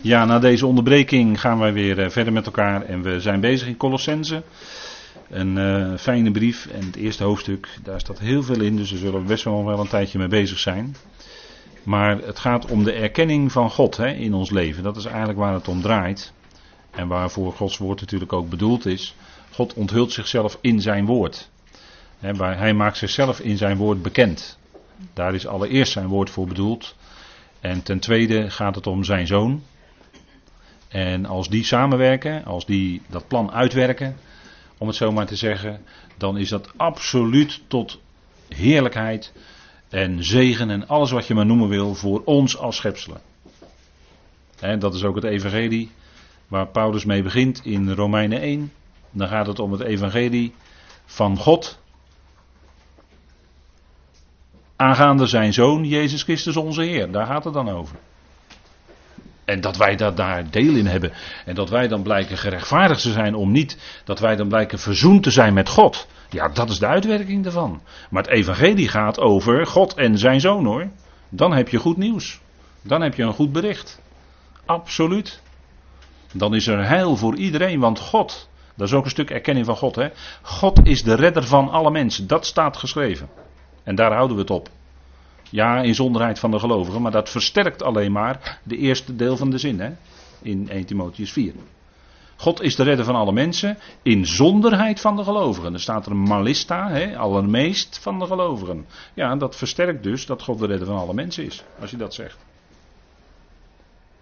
Ja, na deze onderbreking gaan wij weer eh, verder met elkaar en we zijn bezig in Colossense. Een eh, fijne brief en het eerste hoofdstuk, daar staat heel veel in, dus daar zullen we best wel wel een tijdje mee bezig zijn. Maar het gaat om de erkenning van God hè, in ons leven. Dat is eigenlijk waar het om draait. En waarvoor Gods woord natuurlijk ook bedoeld is. God onthult zichzelf in zijn woord. hij maakt zichzelf in zijn woord bekend. Daar is allereerst zijn woord voor bedoeld. En ten tweede gaat het om zijn zoon. En als die samenwerken, als die dat plan uitwerken, om het zo maar te zeggen, dan is dat absoluut tot heerlijkheid en zegen en alles wat je maar noemen wil voor ons als schepselen. En dat is ook het evangelie waar Paulus mee begint in Romeinen 1. Dan gaat het om het evangelie van God. Aangaande zijn zoon, Jezus Christus onze Heer. Daar gaat het dan over. En dat wij dat daar deel in hebben. En dat wij dan blijken gerechtvaardigd te zijn om niet. Dat wij dan blijken verzoend te zijn met God. Ja, dat is de uitwerking daarvan. Maar het evangelie gaat over God en zijn zoon hoor. Dan heb je goed nieuws. Dan heb je een goed bericht. Absoluut. Dan is er heil voor iedereen, want God, dat is ook een stuk erkenning van God. Hè? God is de redder van alle mensen. Dat staat geschreven. En daar houden we het op. Ja, inzonderheid van de gelovigen, maar dat versterkt alleen maar de eerste deel van de zin hè? in 1 Timotheus 4. God is de redder van alle mensen, in zonderheid van de gelovigen. Er staat er malista, hè, allermeest van de gelovigen. Ja, dat versterkt dus dat God de redder van alle mensen is, als je dat zegt.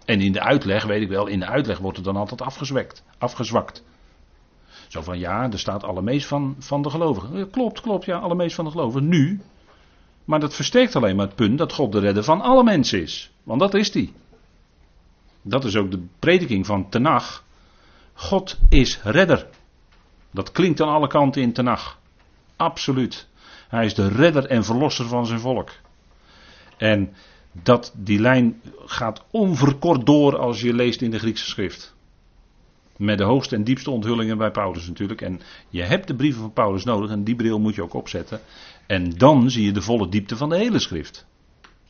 En in de uitleg, weet ik wel, in de uitleg wordt het dan altijd afgezwakt. afgezwakt. Zo van ja, er staat allermeest van, van de gelovigen. Klopt, klopt, ja, allermeest van de gelovigen. Nu. Maar dat versterkt alleen maar het punt dat God de redder van alle mensen is. Want dat is hij. Dat is ook de prediking van Tenach. God is redder. Dat klinkt aan alle kanten in Tenach. Absoluut. Hij is de redder en verlosser van zijn volk. En dat die lijn gaat onverkort door als je leest in de Griekse schrift. Met de hoogste en diepste onthullingen bij Paulus natuurlijk. En je hebt de brieven van Paulus nodig en die bril moet je ook opzetten. En dan zie je de volle diepte van de hele schrift.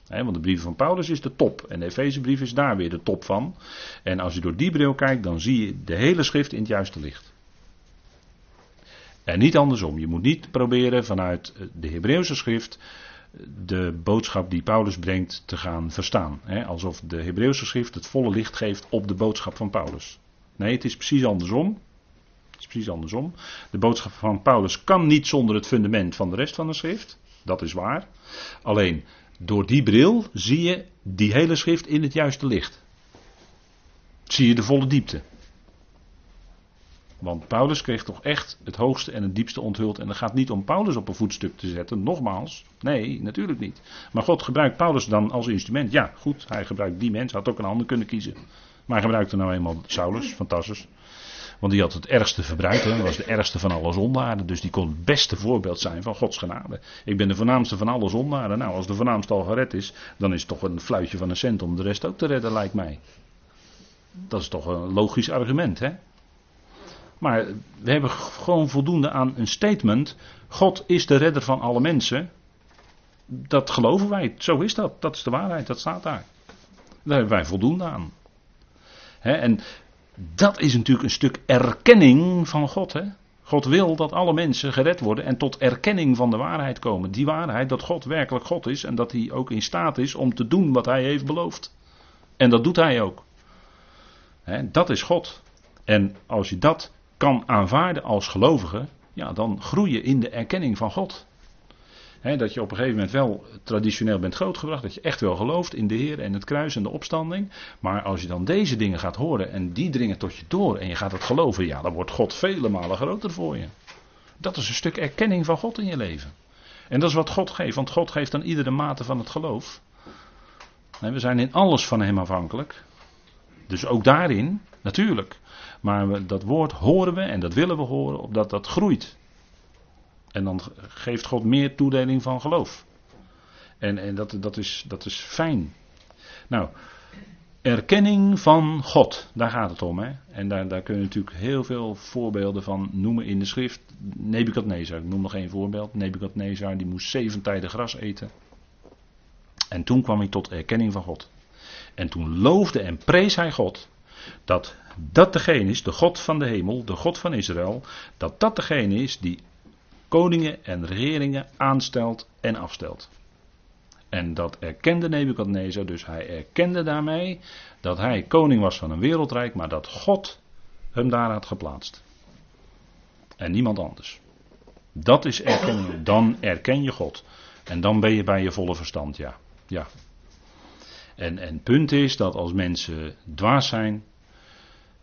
want de brieven van Paulus is de top. En de Efezebrief is daar weer de top van. En als je door die bril kijkt, dan zie je de hele schrift in het juiste licht. En niet andersom. Je moet niet proberen vanuit de Hebreeuwse schrift de boodschap die Paulus brengt te gaan verstaan. alsof de Hebreeuwse schrift het volle licht geeft op de boodschap van Paulus. Nee, het is precies andersom. Het is precies andersom. De boodschap van Paulus kan niet zonder het fundament van de rest van de schrift. Dat is waar. Alleen door die bril zie je die hele schrift in het juiste licht. Zie je de volle diepte. Want Paulus kreeg toch echt het hoogste en het diepste onthuld. En het gaat niet om Paulus op een voetstuk te zetten, nogmaals. Nee, natuurlijk niet. Maar God gebruikt Paulus dan als instrument. Ja, goed, hij gebruikt die mens, had ook een ander kunnen kiezen. Maar hij gebruikte nou eenmaal Saulus van. Want die had het ergste verbruikt. Hij was de ergste van alle zondaren. Dus die kon het beste voorbeeld zijn van Gods genade. Ik ben de voornaamste van alle zondaren. Nou, als de voornaamste al gered is. dan is het toch een fluitje van een cent om de rest ook te redden, lijkt mij. Dat is toch een logisch argument, hè? Maar we hebben gewoon voldoende aan een statement. God is de redder van alle mensen. Dat geloven wij. Zo is dat. Dat is de waarheid. Dat staat daar. Daar hebben wij voldoende aan. En dat is natuurlijk een stuk erkenning van God. God wil dat alle mensen gered worden en tot erkenning van de waarheid komen. Die waarheid dat God werkelijk God is en dat hij ook in staat is om te doen wat hij heeft beloofd. En dat doet hij ook. dat is God. En als je dat kan aanvaarden als gelovige, ja, dan groei je in de erkenning van God. Dat je op een gegeven moment wel traditioneel bent grootgebracht, dat je echt wel gelooft in de Heer en het kruis en de opstanding. Maar als je dan deze dingen gaat horen en die dringen tot je door en je gaat het geloven, ja, dan wordt God vele malen groter voor je. Dat is een stuk erkenning van God in je leven. En dat is wat God geeft, want God geeft dan iedere mate van het geloof. We zijn in alles van Hem afhankelijk. Dus ook daarin, natuurlijk. Maar dat woord horen we en dat willen we horen, opdat dat groeit. En dan geeft God meer toedeling van geloof. En, en dat, dat, is, dat is fijn. Nou, erkenning van God, daar gaat het om. Hè? En daar, daar kun je natuurlijk heel veel voorbeelden van noemen in de schrift. Nebukadnezar, ik noem nog één voorbeeld. Nebukadnezar, die moest zeven tijden gras eten. En toen kwam hij tot erkenning van God. En toen loofde en prees hij God dat dat degene is, de God van de hemel, de God van Israël, dat dat degene is die koningen en regeringen aanstelt en afstelt. En dat erkende Nebukadnezar, dus hij erkende daarmee dat hij koning was van een wereldrijk, maar dat God hem daar had geplaatst. En niemand anders. Dat is erkenning. Dan erken je God. En dan ben je bij je volle verstand, ja. ja. En, en punt is dat als mensen dwaas zijn,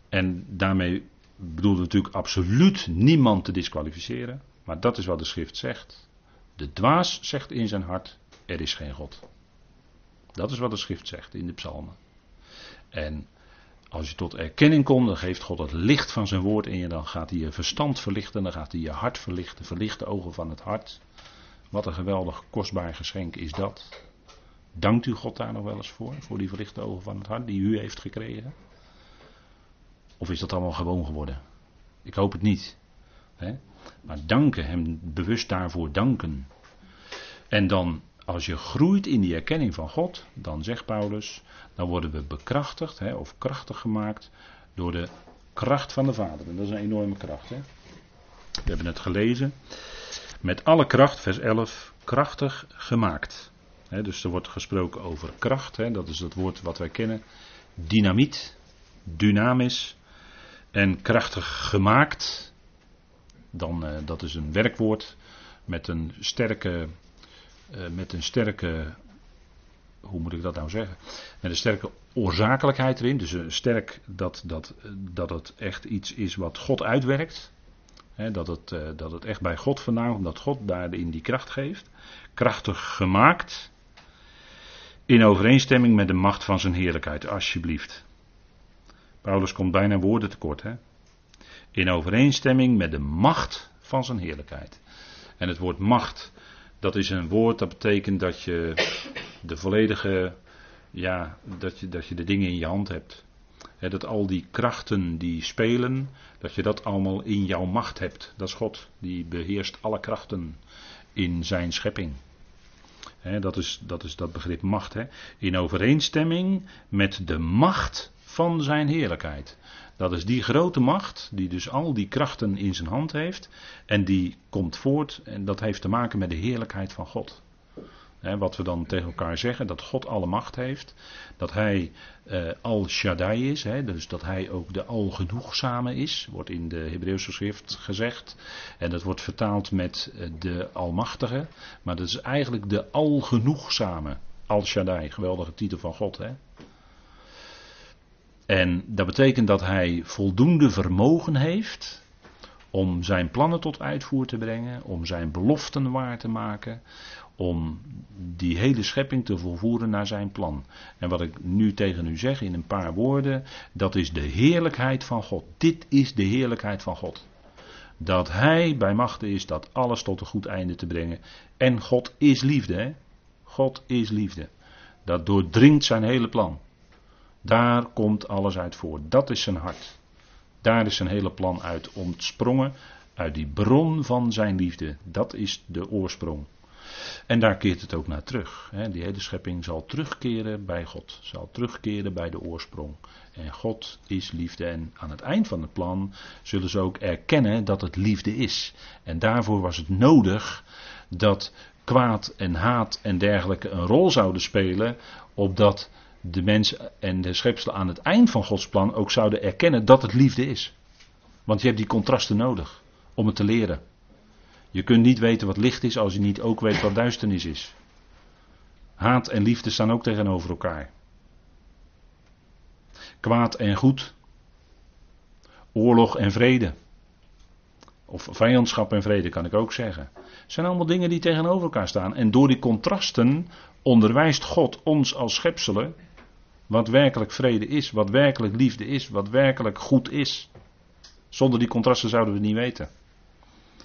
en daarmee bedoelde natuurlijk absoluut niemand te disqualificeren, maar dat is wat de schrift zegt. De dwaas zegt in zijn hart, er is geen God. Dat is wat de schrift zegt in de psalmen. En als je tot erkenning komt, dan geeft God het licht van zijn woord in je. Dan gaat hij je verstand verlichten, dan gaat hij je hart verlichten, verlicht de ogen van het hart. Wat een geweldig kostbaar geschenk is dat. Dankt u God daar nog wel eens voor, voor die verlichte ogen van het hart die u heeft gekregen? Of is dat allemaal gewoon geworden? Ik hoop het niet. Hè? Maar danken, hem bewust daarvoor danken. En dan, als je groeit in die erkenning van God, dan zegt Paulus, dan worden we bekrachtigd hè, of krachtig gemaakt door de kracht van de Vader. En dat is een enorme kracht. Hè? We hebben het gelezen. Met alle kracht, vers 11, krachtig gemaakt. dus er wordt gesproken over kracht, dat is het woord wat wij kennen. Dynamiet, dynamisch en krachtig gemaakt. Dan, uh, dat is een werkwoord met een sterke, uh, met een sterke hoe moet ik dat nou zeggen? Met een sterke oorzakelijkheid erin. Dus een sterk dat, dat, dat het echt iets is wat God uitwerkt. dat, het, eh, dat het echt bij God vandaan komt, dat God daarin die kracht geeft. Krachtig gemaakt. In overeenstemming met de macht van zijn heerlijkheid, alsjeblieft. Paulus komt bijna woorden tekort. Hè? In overeenstemming met de macht van zijn heerlijkheid. En het woord macht, dat is een woord dat betekent dat je de volledige, ja, dat je, dat je de dingen in je hand hebt. dat al die krachten die spelen, dat je dat allemaal in jouw macht hebt. Dat is God, die beheerst alle krachten in zijn schepping. dat, is, dat is dat begrip macht. In overeenstemming met de macht van zijn heerlijkheid. Dat is die grote macht, die dus al die krachten in zijn hand heeft. En die komt voort, en dat heeft te maken met de heerlijkheid van God wat we dan tegen elkaar zeggen, dat God alle macht heeft. Dat hij uh, al-Shaddai is, dus dat hij ook de al-genoegzame is, wordt in de Hebreeuwse schrift gezegd. En dat wordt vertaald met eh, de almachtige. Maar dat is eigenlijk de al-genoegzame. Al-Shaddai, geweldige titel van God. Hè? En dat betekent dat hij voldoende vermogen heeft om zijn plannen tot uitvoer te brengen, om zijn beloften waar te maken, om die hele schepping te volvoeren naar zijn plan. En wat ik nu tegen u zeg in een paar woorden, dat is de heerlijkheid van God. Dit is de heerlijkheid van God. Dat Hij bij machten is dat alles tot een goed einde te brengen. En God is liefde. Hè? God is liefde. Dat doordringt zijn hele plan. Daar komt alles uit voor. Dat is zijn hart. Daar is zijn hele plan uit ontsprongen. Uit die bron van zijn liefde. Dat is de oorsprong. En daar keert het ook naar terug. Die hele schepping zal terugkeren bij God. Zal terugkeren bij de oorsprong. En God is liefde. En aan het eind van het plan zullen ze ook erkennen dat het liefde is. En daarvoor was het nodig dat kwaad en haat en dergelijke een rol zouden spelen. Opdat de mens en de schepselen aan het eind van Gods plan ook zouden erkennen dat het liefde is. Want je hebt die contrasten nodig om het te leren. Je kunt niet weten wat licht is als je niet ook weet wat duisternis is. Haat en liefde staan ook tegenover elkaar. Kwaad en goed. Oorlog en vrede. Of vijandschap en vrede kan ik ook zeggen. Zijn allemaal dingen die tegenover elkaar staan. En door die contrasten onderwijst God ons als schepselen wat werkelijk vrede is, wat werkelijk liefde is, wat werkelijk goed is. Zonder die contrasten zouden we het niet weten.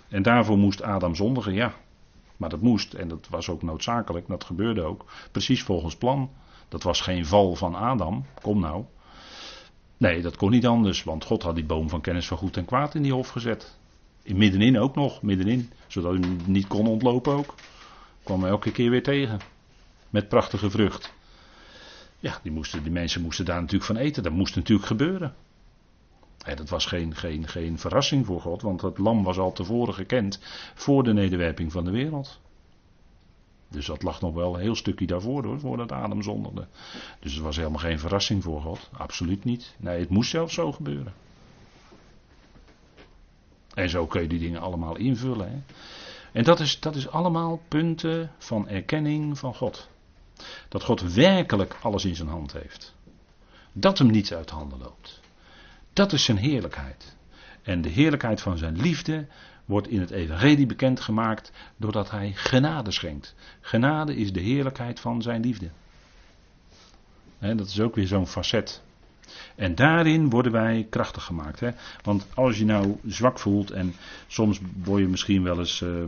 En daarvoor moest Adam zondigen, ja. Maar dat moest, en dat was ook noodzakelijk, dat gebeurde ook, precies volgens plan. Dat was geen val van Adam, kom nou. Nee, dat kon niet anders, want God had die boom van kennis van goed en kwaad in die hof gezet. In middenin ook nog, middenin, zodat hij niet kon ontlopen ook. Kwam hij elke keer weer tegen. Met prachtige vrucht. Ja, die, moesten, die mensen moesten daar natuurlijk van eten. Dat moest natuurlijk gebeuren. En dat was geen, geen, geen verrassing voor God, want het lam was al tevoren gekend voor de nederwerping van de wereld. Dus dat lag nog wel een heel stukje daarvoor hoor, voordat Adam zondigde. Dus het was helemaal geen verrassing voor God. Absoluut niet. Nee, het moest zelfs zo gebeuren. En zo kun je die dingen allemaal invullen. Hè. En dat is, dat is allemaal punten van erkenning van God. Dat God werkelijk alles in zijn hand heeft. Dat hem niets uit handen loopt. Dat is zijn heerlijkheid. En de heerlijkheid van zijn liefde wordt in het evangelie bekendgemaakt doordat hij genade schenkt. Genade is de heerlijkheid van zijn liefde. dat is ook weer zo'n facet. En daarin worden wij krachtig gemaakt. Want als je nou zwak voelt en soms word je misschien wel eens. Uh,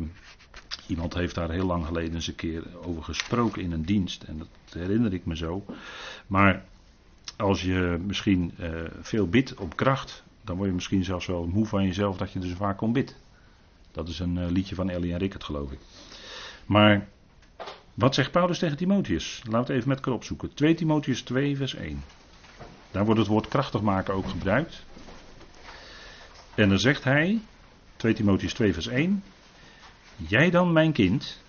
iemand heeft daar heel lang geleden eens een keer over gesproken in een dienst. En dat herinner ik me zo. Maar als je misschien uh, veel bidt op kracht. Dan word je misschien zelfs wel moe van jezelf dat je er zo vaak om bidt. Dat is een uh, liedje van Ellie en Rickert, geloof ik. Maar wat zegt Paulus tegen Timotheus? Laten we even met elkaar opzoeken. 2 Timotheus 2, vers 1. Daar wordt het woord krachtig maken ook gebruikt. En dan zegt hij, 2 Timotheus 2, vers 1. Jij dan, mijn kind.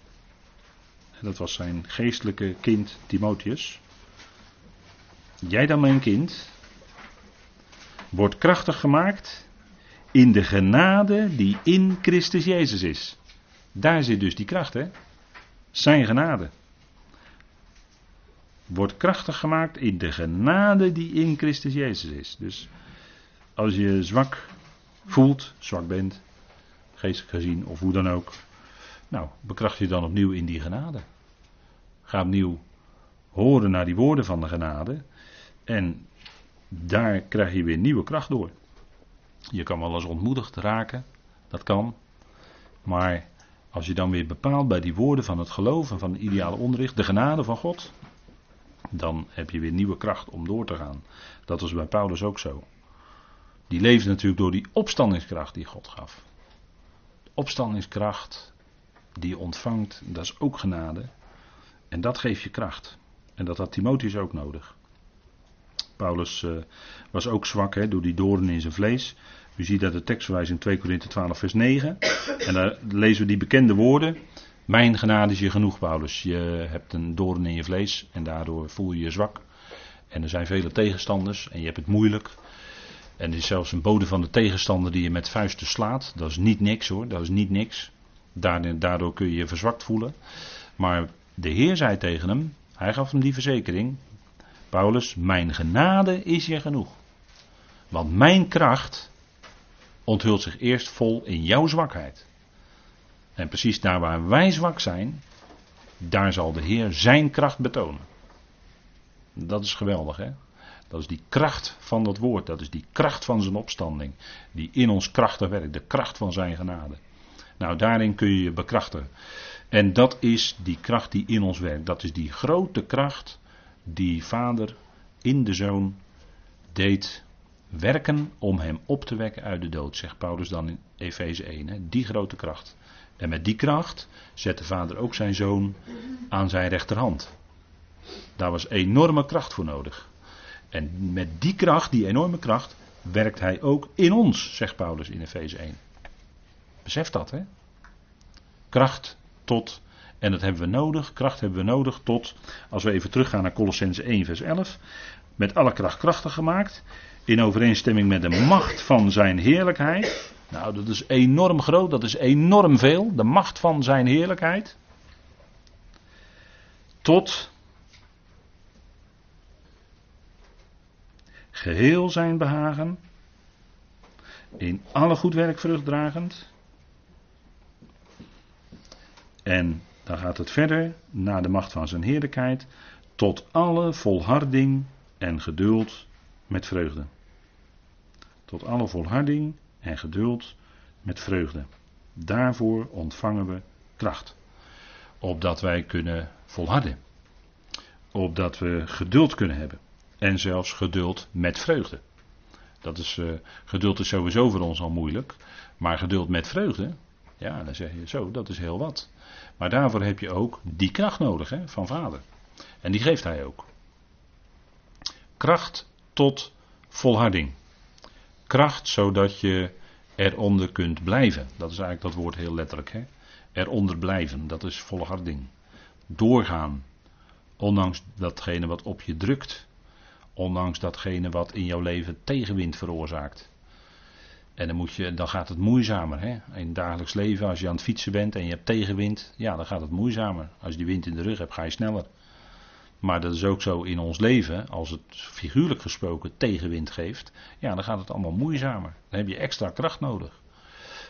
En dat was zijn geestelijke kind Timotheus. Jij dan, mijn kind. Wordt krachtig gemaakt in de genade die in Christus Jezus is. Daar zit dus die kracht, hè? Zijn genade. Wordt krachtig gemaakt in de genade die in Christus Jezus is. Dus als je zwak voelt, zwak bent, geestelijk gezien of hoe dan ook. Nou, bekracht je dan opnieuw in die genade. Ga opnieuw horen naar die woorden van de genade. En daar krijg je weer nieuwe kracht door. Je kan wel eens ontmoedigd raken, dat kan. Maar als je dan weer bepaalt bij die woorden van het geloof en van het ideale onderricht, de genade van God, dan heb je weer nieuwe kracht om door te gaan. Dat was bij Paulus ook zo. Die leefde natuurlijk door die opstandingskracht die God gaf. Opstandingskracht die je ontvangt, dat is ook genade. En dat geeft je kracht. En dat had Timotheus ook nodig. Paulus uh, was ook zwak hè, door die doorn in zijn vlees. U ziet dat de tekstverwijzing 2 Korinthe 12 vers 9. En daar lezen we die bekende woorden. Mijn genade is je genoeg, Paulus. Je hebt een doorn in je vlees en daardoor voel je je zwak. En er zijn vele tegenstanders en je hebt het moeilijk. En er is zelfs een bode van de tegenstander die je met vuisten slaat. Dat is niet niks hoor, dat is niet niks. Daardoor kun je je verzwakt voelen. Maar de Heer zei tegen hem, hij gaf hem die verzekering. Paulus, mijn genade is je genoeg. Want mijn kracht onthult zich eerst vol in jouw zwakheid. En precies daar waar wij zwak zijn, daar zal de Heer zijn kracht betonen. Dat is geweldig, hè? Dat is die kracht van dat woord, dat is die kracht van zijn opstanding, die in ons krachtig werkt, de kracht van zijn genade. Nou, daarin kun je je bekrachten. En dat is die kracht die in ons werkt. Dat is die grote kracht die Vader in de Zoon deed werken om hem op te wekken uit de dood, zegt Paulus dan in Efeze 1. Hè? Die grote kracht. En met die kracht zet de Vader ook zijn Zoon aan zijn rechterhand. Daar was enorme kracht voor nodig. En met die kracht, die enorme kracht, werkt hij ook in ons, zegt Paulus in Efeze 1. Besef dat, hè? Kracht tot en dat hebben we nodig. Kracht hebben we nodig tot, als we even teruggaan naar Colossense 1, vers 11. Met alle kracht krachtig gemaakt. In overeenstemming met de macht van zijn heerlijkheid. Nou, dat is enorm groot. Dat is enorm veel. De macht van zijn heerlijkheid. Tot geheel zijn behagen. In alle goed werk vrucht dragend. En dan gaat het verder naar de macht van zijn heerlijkheid, tot alle volharding en geduld met vreugde. Tot alle volharding en geduld met vreugde. Daarvoor ontvangen we kracht. Opdat wij kunnen volharden. Opdat we geduld kunnen hebben. En zelfs geduld met vreugde. Dat is, uh, geduld is sowieso voor ons al moeilijk. Maar geduld met vreugde, ja, dan zeg je zo, dat is heel wat. Maar daarvoor heb je ook die kracht nodig hè, van vader. En die geeft hij ook. kracht tot volharding. Kracht zodat je eronder kunt blijven. Dat is eigenlijk dat woord heel letterlijk. Hè? Eronder blijven, dat is volharding. Doorgaan, ondanks datgene wat op je drukt. Ondanks datgene wat in jouw leven tegenwind veroorzaakt. En dan, moet je, dan gaat het moeizamer. Hè? In het dagelijks leven, als je aan het fietsen bent en je hebt tegenwind, ja, dan gaat het moeizamer. Als je die wind in de rug hebt, ga je sneller. Maar dat is ook zo in ons leven, als het figuurlijk gesproken tegenwind geeft, ja, dan gaat het allemaal moeizamer. Dan heb je extra kracht nodig.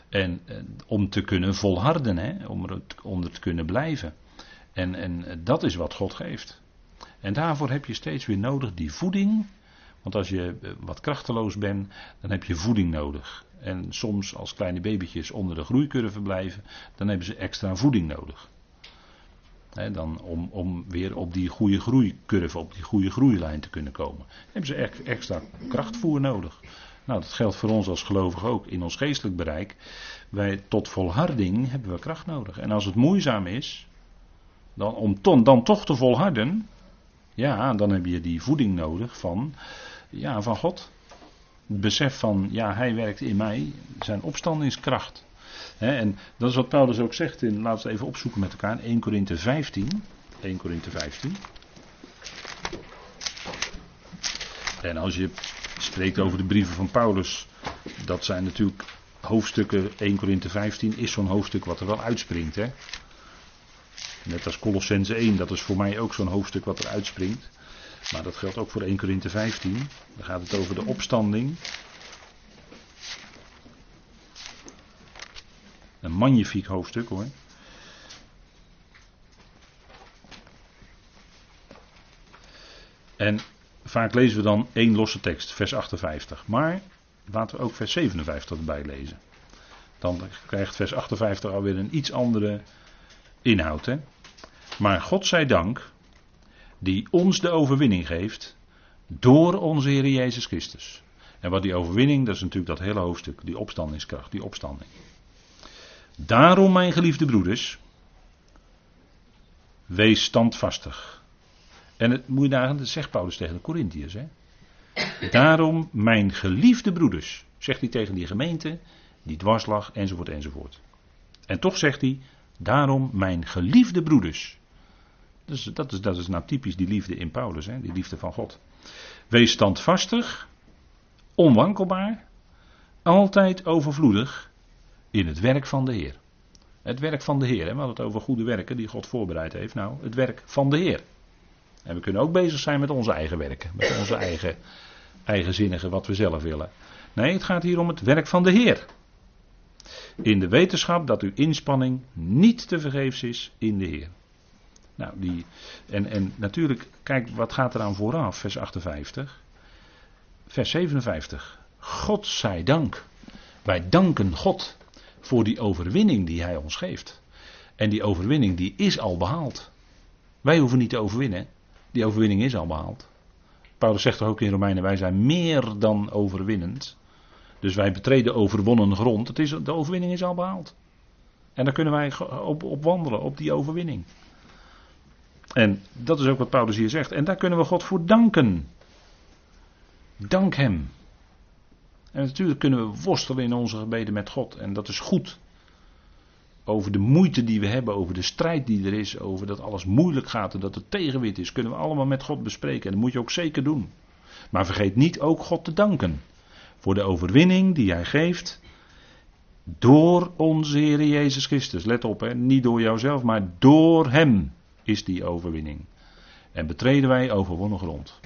En eh, om te kunnen volharden, hè, om, er, om te kunnen blijven. En, en dat is wat God geeft. En daarvoor heb je steeds weer nodig die voeding. Want als je eh, wat krachteloos bent, dan heb je voeding nodig. En soms als kleine babytjes onder de groeicurve blijven, dan hebben ze extra voeding nodig dan om, om weer op die goede groeicurve, op die goede groeilijn te kunnen komen. Hebben ze extra krachtvoer nodig. Nou, dat geldt voor ons als gelovig ook in ons geestelijk bereik. Wij tot volharding hebben we kracht nodig. En als het moeizaam is, dan, om ton, dan toch te volharden, ja, dan heb je die voeding nodig van, ja, van God. Het besef van, ja, hij werkt in mij, zijn opstandingskracht en dat is wat Paulus ook zegt in, laten we het even opzoeken met elkaar, 1 Korinthe 15. 1 Korinthe 15. En als je spreekt over de brieven van Paulus, dat zijn natuurlijk hoofdstukken, 1 Korinthe 15 is zo'n hoofdstuk wat er wel uitspringt. Hè? Net als Colossense 1, dat is voor mij ook zo'n hoofdstuk wat er uitspringt. Maar dat geldt ook voor 1 Korinthe 15. Dan gaat het over de opstanding Een magnifiek hoofdstuk hoor. En vaak lezen we dan één losse tekst, vers 58. Maar laten we ook vers 57 erbij lezen. Dan krijgt vers 58 alweer een iets andere inhoud. Hè? Maar God zij dank, die ons de overwinning geeft door onze Heer Jezus Christus. En wat die overwinning, dat is natuurlijk dat hele hoofdstuk, die opstandingskracht, die opstanding. Daarom, mijn geliefde broeders, wees standvastig. En het moet je nagaan, dat zegt Paulus tegen de Corinthiërs. Hè? Daarom, mijn geliefde broeders, zegt hij tegen die gemeente, die dwars lag, enzovoort, enzovoort. En toch zegt hij, daarom, mijn geliefde broeders. Dus dat is, dat is nou typisch die liefde in Paulus, hè? die liefde van God. Wees standvastig, onwankelbaar, altijd overvloedig in het werk van de Heer. Het werk van de Heer. Hè? We hadden het over goede werken die God voorbereid heeft. Nou, het werk van de Heer. En we kunnen ook bezig zijn met onze eigen werken. Met onze eigen eigenzinnige wat we zelf willen. Nee, het gaat hier om het werk van de Heer. In de wetenschap dat uw inspanning niet te vergeefs is in de Heer. Nou, die, en, en natuurlijk, kijk, wat gaat er aan vooraf, vers 58. Vers 57. God zij dank. Wij danken God voor die overwinning die hij ons geeft. En die overwinning die is al behaald. Wij hoeven niet te overwinnen. Die overwinning is al behaald. Paulus zegt toch ook in Romeinen, wij zijn meer dan overwinnend. Dus wij betreden overwonnen grond. Het is, de overwinning is al behaald. En daar kunnen wij op, op wandelen, op die overwinning. En dat is ook wat Paulus hier zegt. En daar kunnen we God voor danken. Dank Hem. En natuurlijk kunnen we worstelen in onze gebeden met God. En dat is goed. Over de moeite die we hebben, over de strijd die er is, over dat alles moeilijk gaat en dat het tegenwind is, kunnen we allemaal met God bespreken. En dat moet je ook zeker doen. Maar vergeet niet ook God te danken. Voor de overwinning die Hij geeft. Door onze Heer Jezus Christus. Let op, hè, niet door jouzelf, maar door Hem is die overwinning. En betreden wij overwonnen grond.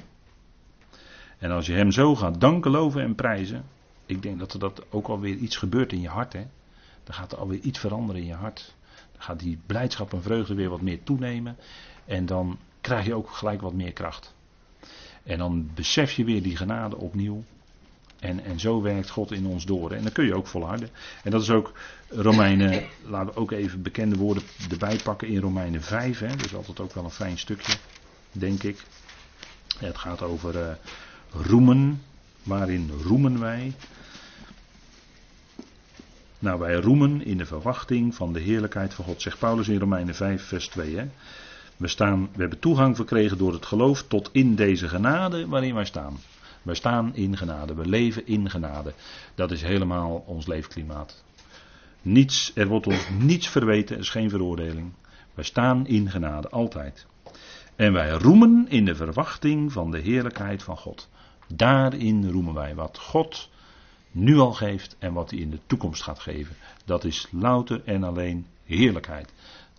En als je Hem zo gaat danken, loven en prijzen, ik denk dat er dat ook alweer iets gebeurt in je hart. Hè? Dan gaat er alweer iets veranderen in je hart. Dan gaat die blijdschap en vreugde weer wat meer toenemen. En dan krijg je ook gelijk wat meer kracht. En dan besef je weer die genade opnieuw. En, en zo werkt God in ons door. En dan kun je ook volharden. En dat is ook Romeinen, laten we ook even bekende woorden erbij pakken in Romeinen 5. Hè. Dat is altijd ook wel een fijn stukje, denk ik. Het gaat over uh, roemen. Waarin roemen wij? Nou, wij roemen in de verwachting van de heerlijkheid van God, zegt Paulus in Romeinen 5, vers 2. Hè? We, staan, we hebben toegang verkregen door het geloof tot in deze genade waarin wij staan. Wij staan in genade, we leven in genade. Dat is helemaal ons leefklimaat. Niets, er wordt ons niets verweten, er is geen veroordeling. Wij staan in genade, altijd. En wij roemen in de verwachting van de heerlijkheid van God. Daarin roemen wij wat God nu al geeft en wat hij in de toekomst gaat geven. Dat is louter en alleen heerlijkheid.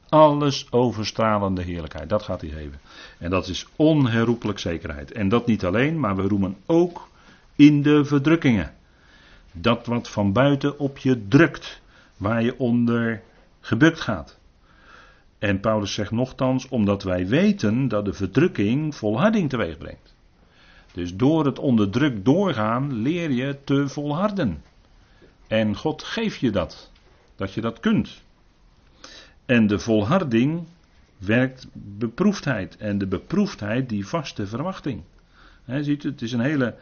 Alles overstralende heerlijkheid, dat gaat hij geven. En dat is onherroepelijk zekerheid. En dat niet alleen, maar we roemen ook in de verdrukkingen. Dat wat van buiten op je drukt, waar je onder gebukt gaat. En Paulus zegt nogthans, omdat wij weten dat de verdrukking volharding teweeg brengt. Dus door het onder druk doorgaan leer je te volharden. En God geeft je dat, dat je dat kunt. En de volharding werkt beproefdheid. En de beproefdheid die vaste verwachting. He, ziet u, het is een hele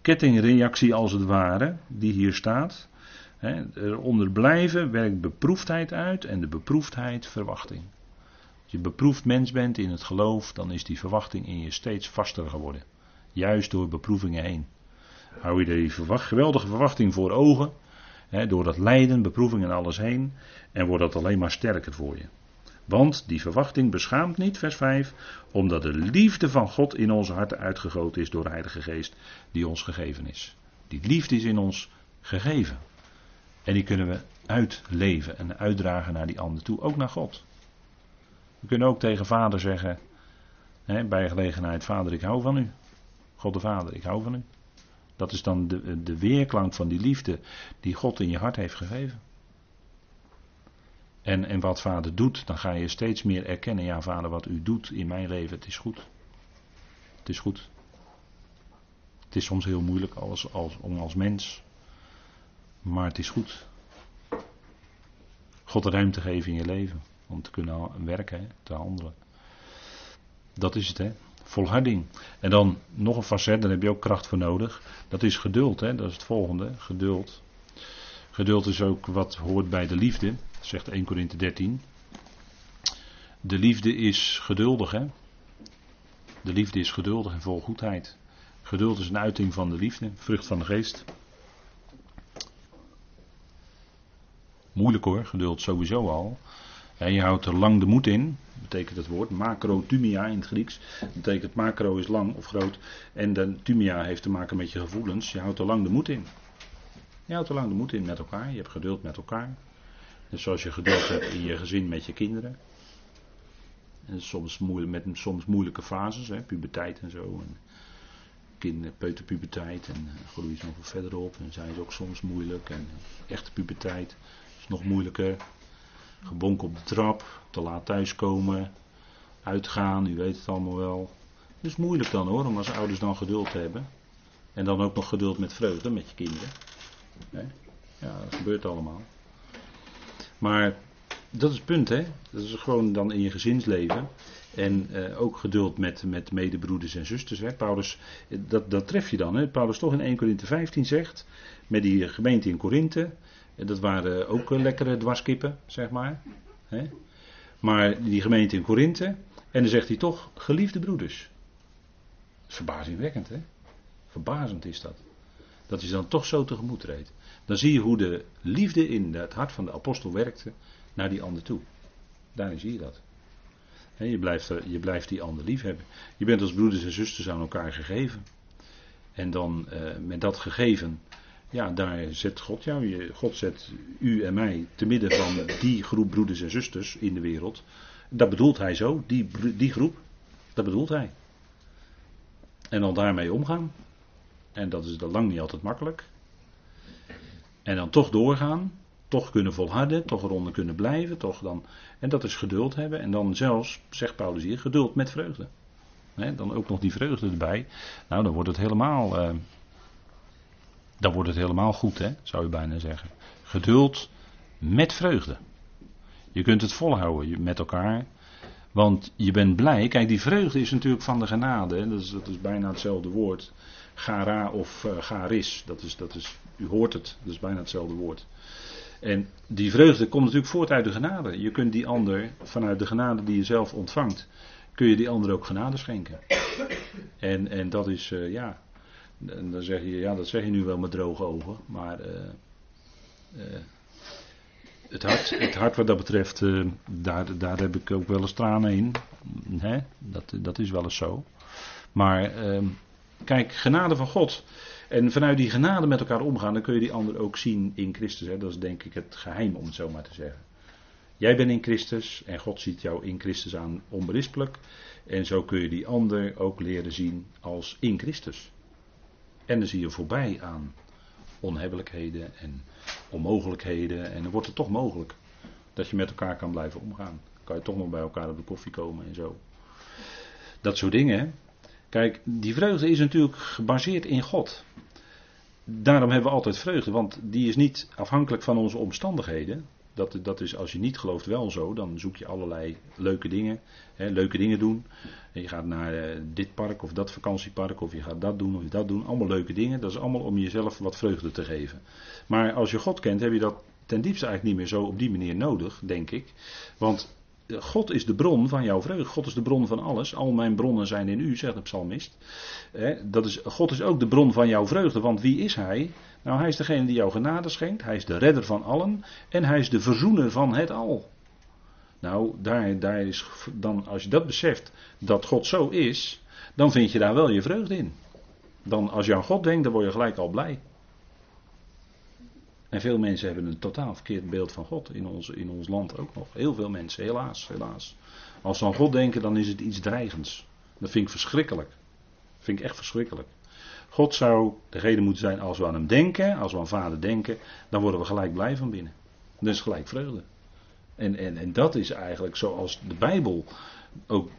kettingreactie als het ware, die hier staat. He, eronder blijven werkt beproefdheid uit en de beproefdheid verwachting. Als je beproefd mens bent in het geloof, dan is die verwachting in je steeds vaster geworden. Juist door beproevingen heen. Hou je die geweldige verwachting voor ogen, door dat lijden, beproeving en alles heen. En wordt dat alleen maar sterker voor je. Want die verwachting beschaamt niet, vers 5, omdat de liefde van God in onze harten uitgegoten is door de Heilige Geest die ons gegeven is. Die liefde is in ons gegeven. En die kunnen we uitleven en uitdragen naar die ander toe, ook naar God. We kunnen ook tegen vader zeggen, hè, bij gelegenheid, vader ik hou van u. God de Vader, ik hou van u. Dat is dan de, de weerklank van die liefde die God in je hart heeft gegeven. En, en wat vader doet, dan ga je steeds meer erkennen, ja vader, wat u doet in mijn leven, het is goed. Het is goed. Het is soms heel moeilijk als, als, om als mens, maar het is goed. God ruimte geven in je leven, om te kunnen werken, te handelen. Dat is het, hè. Volharding. En dan nog een facet, daar heb je ook kracht voor nodig. Dat is geduld, hè? dat is het volgende. Geduld. Geduld is ook wat hoort bij de liefde, zegt 1 Korinthe 13. De liefde is geduldig, hè? De liefde is geduldig en vol goedheid. Geduld is een uiting van de liefde, vrucht van de geest. Moeilijk hoor, geduld sowieso al. En je houdt er lang de moed in, betekent het woord. Macrotumia in het Grieks. Betekent macro is lang of groot. En de tumia heeft te maken met je gevoelens. Je houdt er lang de moed in. Je houdt er lang de moed in met elkaar. Je hebt geduld met elkaar. Dus zoals je geduld hebt in je gezin met je kinderen. En soms, moeilijk, met soms moeilijke fases, hè, puberteit en zo. En kind, peuterpuberteit en uh, groeien ze nog verder op. En zijn ze ook soms moeilijk. En echte puberteit nog moeilijker. Gebonk op de trap, te laat thuiskomen, uitgaan, u weet het allemaal wel. Is moeilijk dan hoor, om als ouders dan geduld te hebben. En dan ook nog geduld met vreugde, met je kinderen. Ja, dat gebeurt allemaal. Maar dat is het punt, hè. Dat is gewoon dan in je gezinsleven. En eh, ook geduld met, met medebroeders en zusters. Hè. Paulus, dat, dat tref je dan. Hè. Paulus toch in 1 Korinthe 15 zegt, met die gemeente in Korinthe. Dat waren ook lekkere dwarskippen, zeg maar. Maar die gemeente in Korinthe. En dan zegt hij toch, geliefde broeders. Verbazingwekkend, hè? Verbazend is dat. Dat hij dan toch zo tegemoet treedt. Dan zie je hoe de liefde in het hart van de apostel werkte naar die ander toe. Daarin zie je dat. je, blijft, je blijft die ander lief hebben. Je bent als broeders en zusters aan elkaar gegeven. En dan eh, met dat gegeven ja, daar zet God jou. God zet u en mij te midden van die groep broeders en zusters in de wereld. Dat bedoelt hij zo, die, die groep. Dat bedoelt hij. En dan daarmee omgaan. En dat is dan lang niet altijd makkelijk. En dan toch doorgaan. Toch kunnen volharden. Toch eronder kunnen blijven. Toch dan, en dat is geduld hebben. En dan zelfs, zegt Paulus hier, geduld met vreugde. dan ook nog die vreugde erbij. Nou, dan wordt het helemaal. Uh, dan wordt het helemaal goed, hè, zou je bijna zeggen. Geduld met vreugde. Je kunt het volhouden met elkaar. Want je bent blij. Kijk, die vreugde is natuurlijk van de genade. Dat, is, is bijna hetzelfde woord. Gara of uh, garis. Dat is, dat is, u hoort het. Dat is bijna hetzelfde woord. En die vreugde komt natuurlijk voort uit de genade. Je kunt die ander, vanuit de genade die je zelf ontvangt, kun je die ander ook genade schenken. En, en dat is, uh, ja, en dan zeg je, ja, dat zeg je nu wel met droge ogen, maar uh, uh, het, hart, het hart wat dat betreft, daar, daar heb ik ook wel eens tranen in. Hè? Dat, dat is wel eens zo. Maar ehm, kijk, genade van God. En vanuit die genade met elkaar omgaan, dan kun je die ander ook zien in Christus. Hè? Dat is denk ik het geheim, om het zo maar te zeggen. Jij bent in Christus en God ziet jou in Christus aan onberispelijk. En zo kun je die ander ook leren zien als in Christus. En dan zie je voorbij aan onhebbelijkheden en onmogelijkheden. En dan wordt het toch mogelijk dat je met elkaar kan blijven omgaan. Kan je toch nog bij elkaar op de koffie komen en zo. Dat soort dingen. Kijk, die vreugde is natuurlijk gebaseerd in God. Daarom hebben we altijd vreugde, want die is niet afhankelijk van onze omstandigheden. Dat, dat is als je niet gelooft wel zo, dan zoek je allerlei leuke dingen. Hè, leuke dingen doen. En je gaat naar uh, dit park of dat vakantiepark, of je gaat dat doen of dat doen. Allemaal leuke dingen. Dat is allemaal om jezelf wat vreugde te geven. Maar als je God kent, heb je dat ten diepste eigenlijk niet meer zo op die manier nodig, denk ik. Want God is de bron van jouw vreugde. God is de bron van alles. Al mijn bronnen zijn in u, zegt de psalmist. Dat is, God is ook de bron van jouw vreugde. Want wie is hij? Nou, hij is degene die jou genade schenkt. Hij is de redder van allen. En hij is de verzoener van het al. Nou, daar, daar is dan, als je dat beseft, dat God zo is, dan vind je daar wel je vreugde in. Dan, als je aan God denkt, dan word je gelijk al blij. En veel mensen hebben een totaal verkeerd beeld van God. In ons, in ons land ook nog. Heel veel mensen, helaas, helaas. Als ze aan God denken, dan is het iets dreigends. Dat vind ik verschrikkelijk. Dat vind ik echt verschrikkelijk. God zou degene moeten zijn als we aan hem denken, als we aan vader denken, dan worden we gelijk blij van binnen. Is gelijk vreugde. En, en, en dat is eigenlijk zoals de Bijbel ook,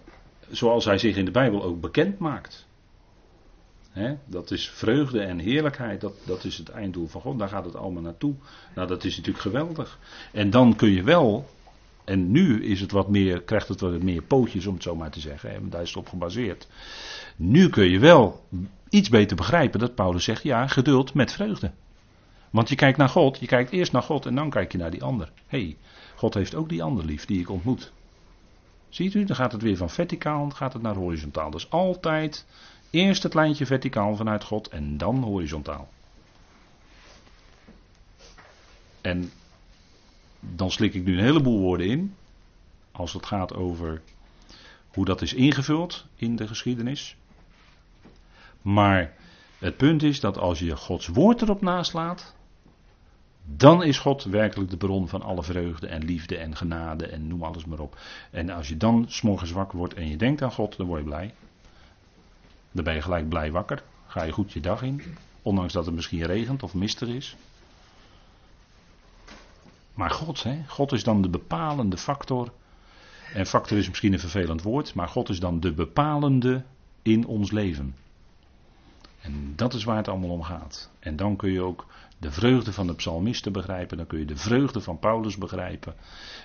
zoals hij zich in de Bijbel ook bekend maakt dat is vreugde en heerlijkheid, dat, dat is het einddoel van God, daar gaat het allemaal naartoe. Nou, dat is natuurlijk geweldig. En dan kun je wel, en nu is het wat meer, krijgt het wat meer pootjes om het zo maar te zeggen, daar is het op gebaseerd. Nu kun je wel iets beter begrijpen dat Paulus zegt, ja, geduld met vreugde. Want je kijkt naar God, je kijkt eerst naar God en dan kijk je naar die ander. Hé, hey, God heeft ook die ander lief die ik ontmoet. Ziet u, dan gaat het weer van verticaal, gaat het naar horizontaal. Dus altijd Eerst het lijntje verticaal vanuit God en dan horizontaal. En dan slik ik nu een heleboel woorden in. Als het gaat over hoe dat is ingevuld in de geschiedenis. Maar het punt is dat als je Gods woord erop naslaat. Dan is God werkelijk de bron van alle vreugde en liefde en genade en noem alles maar op. En als je dan s'morgens wakker wordt en je denkt aan God, dan word je blij. Dan ben je gelijk blij wakker. Ga je goed je dag in. Ondanks dat het misschien regent of mistig is. Maar God, hè? God is dan de bepalende factor. En factor is misschien een vervelend woord, maar God is dan de bepalende in ons leven. En dat is waar het allemaal om gaat. En dan kun je ook de vreugde van de psalmisten begrijpen, dan kun je de vreugde van Paulus begrijpen.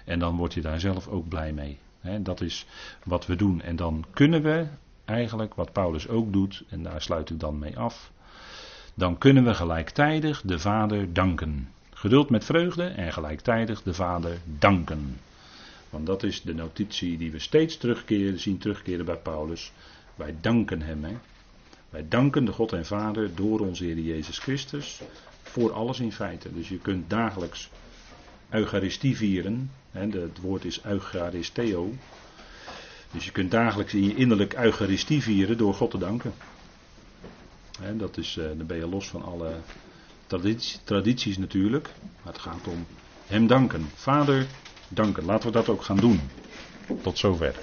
En dan word je daar zelf ook blij mee. dat is wat we doen. En dan kunnen we eigenlijk wat Paulus ook doet, en daar sluit ik dan mee af. Dan kunnen we gelijktijdig de Vader danken. Geduld met vreugde en gelijktijdig de Vader danken. Want dat is de notitie die we steeds terugkeren, zien terugkeren bij Paulus. Wij danken Hem. Hè. Wij danken de God en Vader door onze Heer Jezus Christus. Voor alles in feite. Dus je kunt dagelijks Eucharistie vieren. Hè, het woord is Eucharisteo. Dus je kunt dagelijks in je innerlijk Eucharistie vieren door God te danken. dat is, uh, dan ben je los van alle tradities natuurlijk. Maar het gaat om Hem danken. Vader, danken. Laten we dat ook gaan doen. Tot zover.